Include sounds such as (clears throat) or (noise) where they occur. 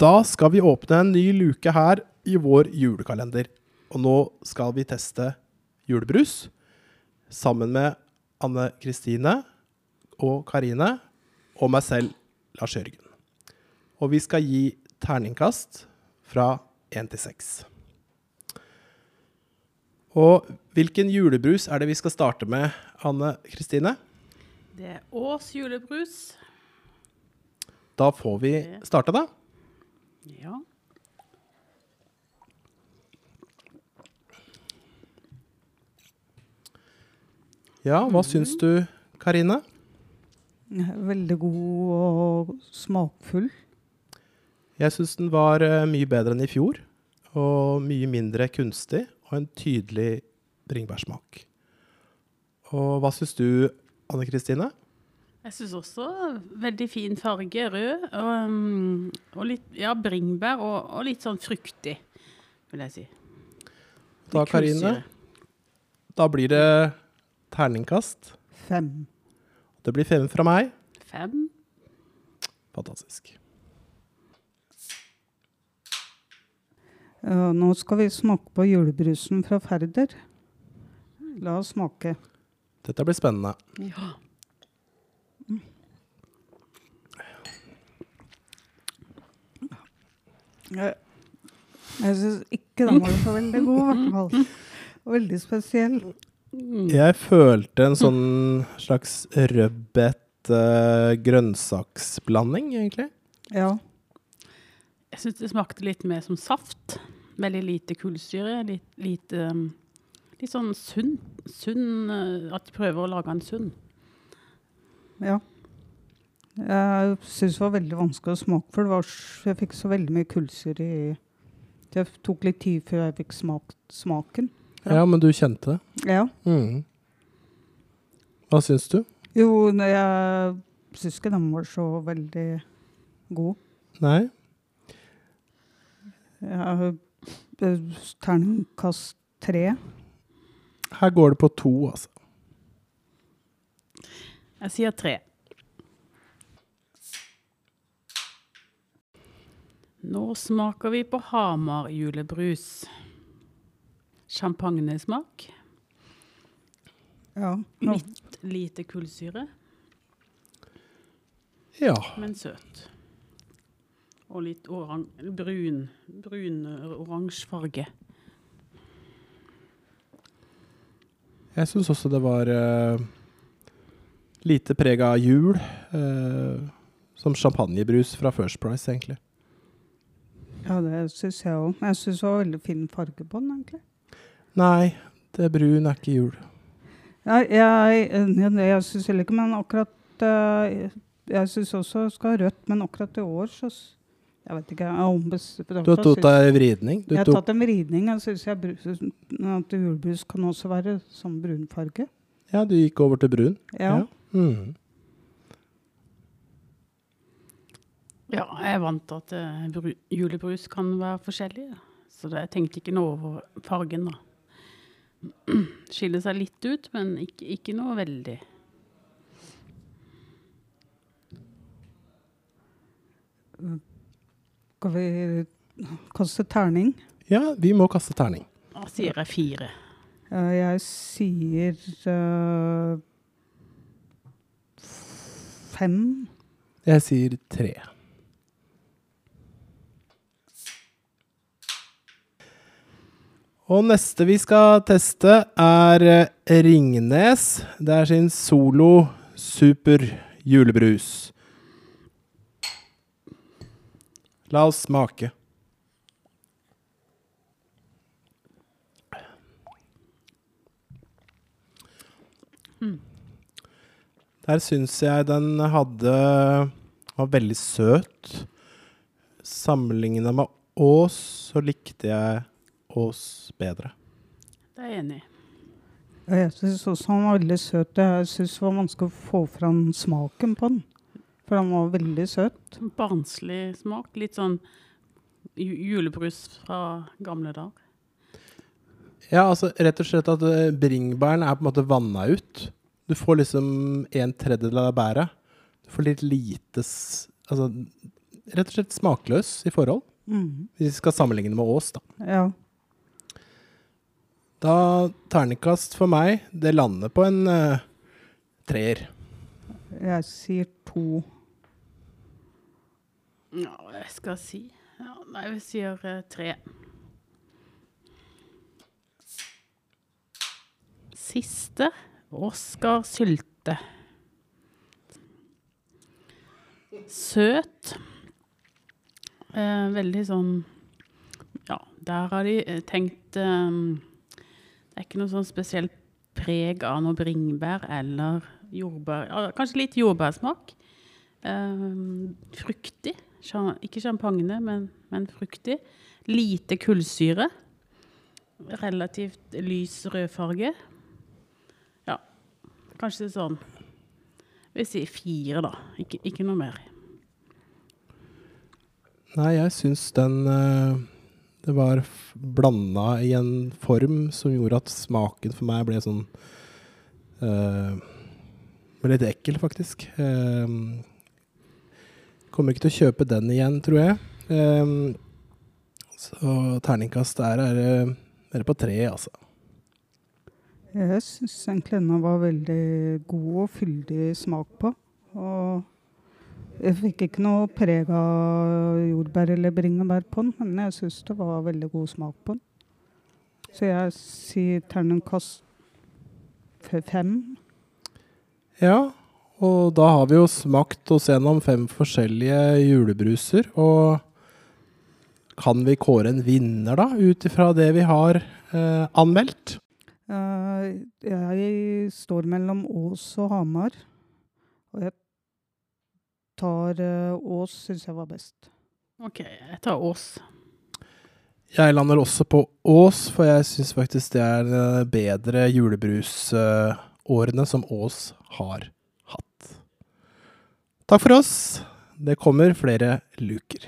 Da skal vi åpne en ny luke her i vår julekalender. Og nå skal vi teste julebrus sammen med Anne Kristine og Karine og meg selv, Lars Jørgen. Og vi skal gi terningkast fra én til seks. Og hvilken julebrus er det vi skal starte med, Anne Kristine? Det er Ås julebrus. Da får vi starte, da. Ja. Ja, hva syns du, Karine? Veldig god og smakfull. Jeg syns den var eh, mye bedre enn i fjor. Og mye mindre kunstig, og en tydelig bringebærsmak. Og hva syns du, Anne Kristine? Jeg syns også veldig fin farge, rød. Og, um, og litt ja, bringebær og, og litt sånn fruktig, vil jeg si. Da, Karine, da blir det terningkast. Fem. Det blir fem fra meg. Fem. Fantastisk. Ja, nå skal vi smake på julebrusen fra Færder. La oss smake. Dette blir spennende. Ja. Jeg, syns ikke den var så veldig god, i hvert fall. (laughs) Veldig spesiell. Jeg følte en sånn slags rødbet-grønnsaksblanding, grønnsaksblanding, egentlig. Ja. Jeg syns det smakte litt mer som saft. Veldig lite kullsyre. Litt, lite, um, litt sånn sunn. sunn uh, at de prøver å lage en sunn. ja. Jeg syntes det var veldig vanskelig å smake, for det var, jeg fikk så veldig mye kullsyre i Det tok litt tid før jeg fikk smakt smaken. Ja. Ja, men du kjente det. Ja. Mm. Hva syns du? Jo, jeg syns ikke den var så veldig god. Nei? Eh, terningkast tre. Her går det på to, altså. Jeg sier tre. Nå smaker vi på Hamar julebrus. Champagnesmak. Ja. nå- Litt lite kullsyre, Ja. men søt. Og litt oran brun, brun oransje farge. Jeg syns også det var uh, lite preg av jul. Uh, som champagnebrus fra First Price, egentlig. Ja, det syns jeg òg. Jeg syns det var veldig fin farge på den, egentlig. Nei, det brun er ikke jul. Ja, jeg jeg, jeg syns heller ikke, men akkurat eh, Jeg syns også det skal ha rødt, men akkurat i år så Jeg vet ikke. Jeg er. Du har tatt deg vridning. Du Jeg har tatt en vridning. Jeg syns at julebrus kan også være sånn brunfarge. ja, du gikk over til brun. Ja. Mm. Ja, jeg er vant til at uh, julebrus kan være forskjellig. Så det, jeg tenkte ikke noe over fargen, da. (clears throat) Skiller seg litt ut, men ikke, ikke noe veldig. Skal vi kaste terning? Ja, vi må kaste terning. Da sier jeg fire. Eh, jeg sier uh, fem. Jeg sier tre. Og neste vi skal teste, er eh, Ringnes. Det er sin Solo Super julebrus. La oss smake. Der syns jeg den hadde var veldig søt. Sammenligna med Ås, så likte jeg Ås bedre. Det er jeg enig i. Jeg syns også han var veldig søt. Jeg syns det var vanskelig å få fram smaken på den. For han var veldig søt. Barnslig smak. Litt sånn julebrus fra gamle dager. Ja, altså rett og slett at eh, bringebæren er på en måte vanna ut. Du får liksom en tredjedel av bæret. Du får litt lite Altså rett og slett smakløs i forhold. Mm. Hvis vi skal sammenligne med Ås, da. Ja. Da ternekast for meg, det lander på en uh, treer. Jeg sier to. Ja, hva jeg skal si ja, Nei, vi sier uh, tre. Siste Oskar Sylte. Søt. Eh, veldig sånn Ja, der har de eh, tenkt eh, Det er ikke noe sånn spesielt preg av noe bringebær eller jordbær. Kanskje litt jordbærsmak. Eh, fruktig. Ikke champagne, men, men fruktig. Lite kullsyre. Relativt lys rødfarge. Ja, kanskje sånn Vi sier fire, da. Ikke, ikke noe mer. Nei, jeg syns den eh, Det var blanda i en form som gjorde at smaken for meg ble sånn uh, Ble litt ekkel, faktisk. Uh, kommer ikke til å kjøpe den igjen, tror jeg. Uh, så terningkast der er det på tre, altså. Jeg syns egentlig denne var veldig god og fyldig smak på. Og jeg fikk ikke noe preg av jordbær eller bringebær på den, men jeg syns det var veldig god smak på den. Så jeg sier terningkast fem. Ja, og da har vi jo smakt oss gjennom fem forskjellige julebruser. Og kan vi kåre en vinner, da, ut ifra det vi har eh, anmeldt? Eh, jeg står mellom Ås og Hamar. Og jeg tar eh, Ås, syns jeg var best. OK, jeg tar Ås. Jeg lander også på Ås, for jeg syns faktisk det er eh, bedre julebrusårene som Ås har hatt. Takk for oss. Det kommer flere luker.